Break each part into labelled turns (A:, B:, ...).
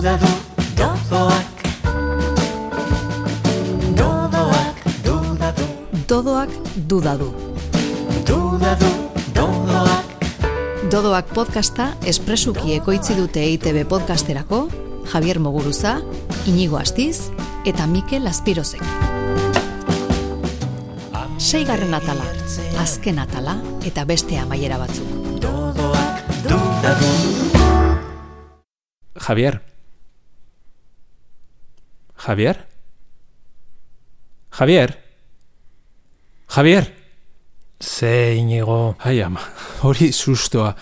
A: duda du, dodoak. Dodoak, duda du,
B: Dodoak duda du.
A: duda du, dodoak.
B: Dodoak podcasta espresuki ekoitzi dute EITB podcasterako Javier Moguruza, Inigo Astiz eta Mikel Azpirozek. Seigarren atala, azken atala eta beste amaiera batzuk.
C: Javier. Javier. Javier. Javier.
D: Ze inigo
C: Ai ama, hori sustoa.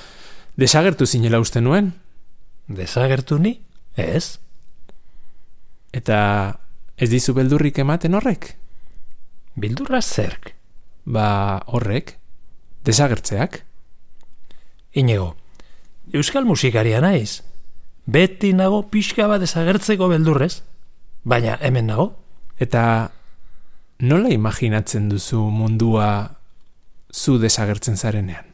C: Desagertu zinela uste nuen?
D: desagertu ni? Ez?
C: Eta ez dizu beldurrik ematen horrek?
D: Bildurra zerk?
C: Ba, horrek? Desagertzeak?
D: Inigo, euskal musikaria naiz. Beti nago pixka bat desagertzeko beldurrez. Baina hemen nago?
C: Eta nola imaginatzen duzu mundua zu desagertzen zarenean?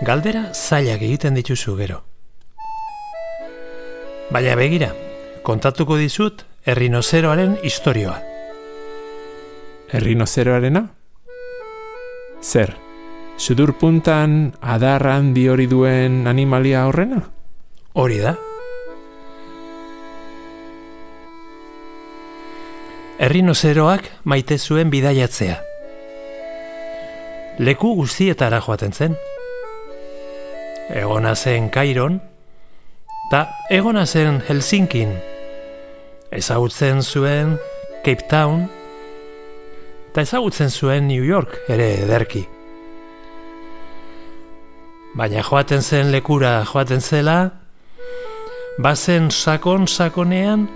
D: Galdera zailak egiten dituzu gero. Baina begira, kontatuko dizut errinozeroaren istorioa.
C: Errinozeroarena? Zer? Sudur puntan adar handi hori duen animalia horrena?
D: Hori da. Errinozeroak maite zuen bidaiatzea. Leku guztietara joaten zen. Egona zen Kairon, eta egona zen Helsinkin. Ezagutzen zuen Cape Town, eta ezagutzen zuen New York ere ederki. Baina joaten zen lekura joaten zela, bazen sakon sakonean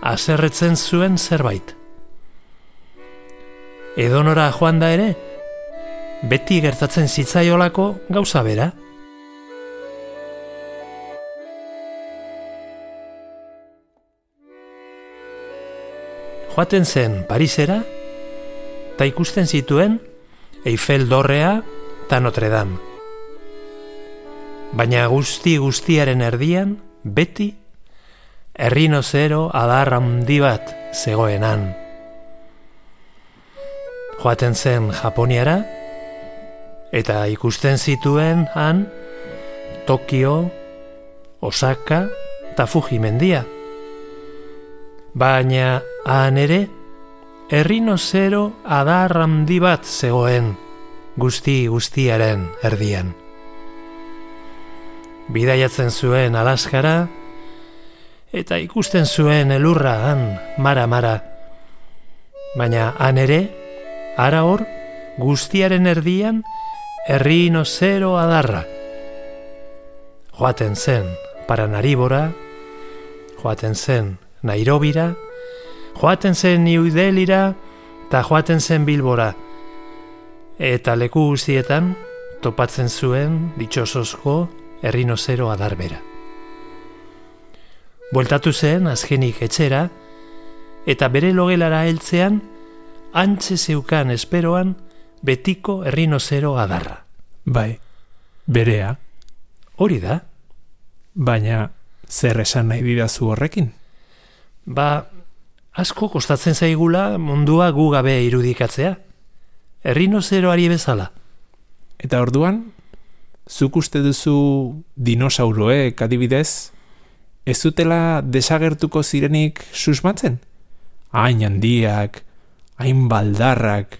D: aserretzen zuen zerbait. Edonora joan da ere, beti gertatzen zitzaiolako gauza bera. Joaten zen Parisera, eta ikusten zituen Eiffel dorrea eta Notre Dame. Baina guzti guztiaren erdian, beti, errinozero adar handi bat zegoenan. Joaten zen Japoniara, eta ikusten zituen han Tokio, Osaka eta Fuji mendia. Baina han ere, errinozero adar handi bat zegoen guzti guztiaren erdian. Bidaiatzen zuen Alaskara, eta ikusten zuen elurra han mara-mara. Baina han ere, ara hor, guztiaren erdian, errinozero adarra. Joaten zen Paranaribora, joaten zen Nairobira, joaten zen New Delhira, eta joaten zen Bilbora. Eta leku guztietan, topatzen zuen ditxosozko errinozero adarbera. Bueltatu zen azkenik etxera, eta bere logelara heltzean, antxe zeukan esperoan betiko errinozero adarra.
C: Bai, berea,
D: Hori da,
C: baina zer esan nahi didazu horrekin?
D: ba, asko kostatzen zaigula mundua gu gabe irudikatzea. Errinozeroari bezala.
C: Eta orduan, zuk uste duzu dinosauroek adibidez, ez zutela desagertuko zirenik susmatzen? Hain handiak, hain baldarrak,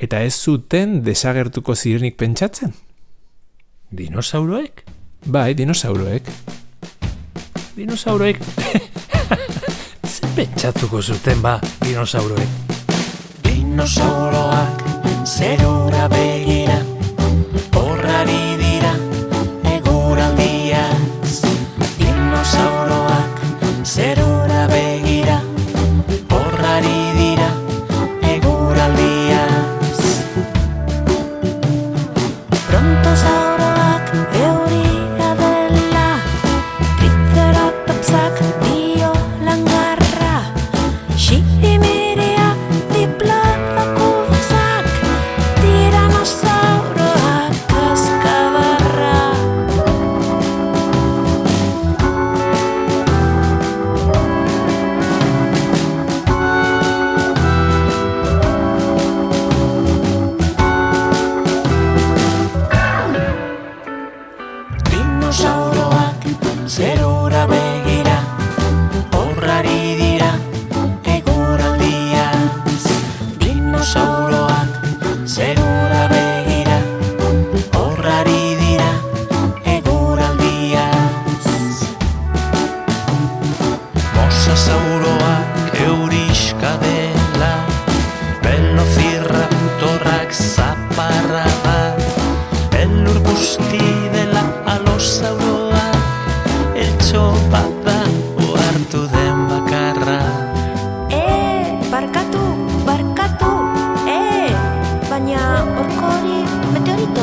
C: eta ez zuten desagertuko zirenik pentsatzen?
D: Dinosauroek?
C: Bai, dinosauroek.
D: Dinosauroek... Zer pentsatuko zuten ba, dinosauroek?
A: Dinosauroak zerura begira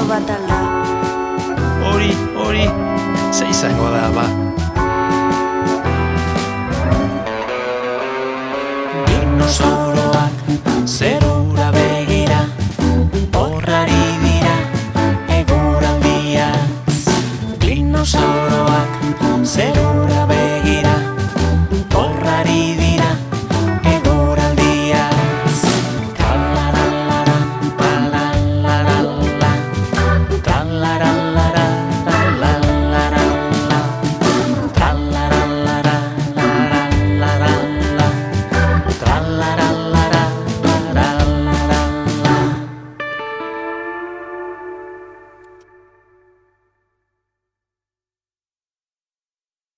A: bat alda. Hori, hori, ze izango da, ba?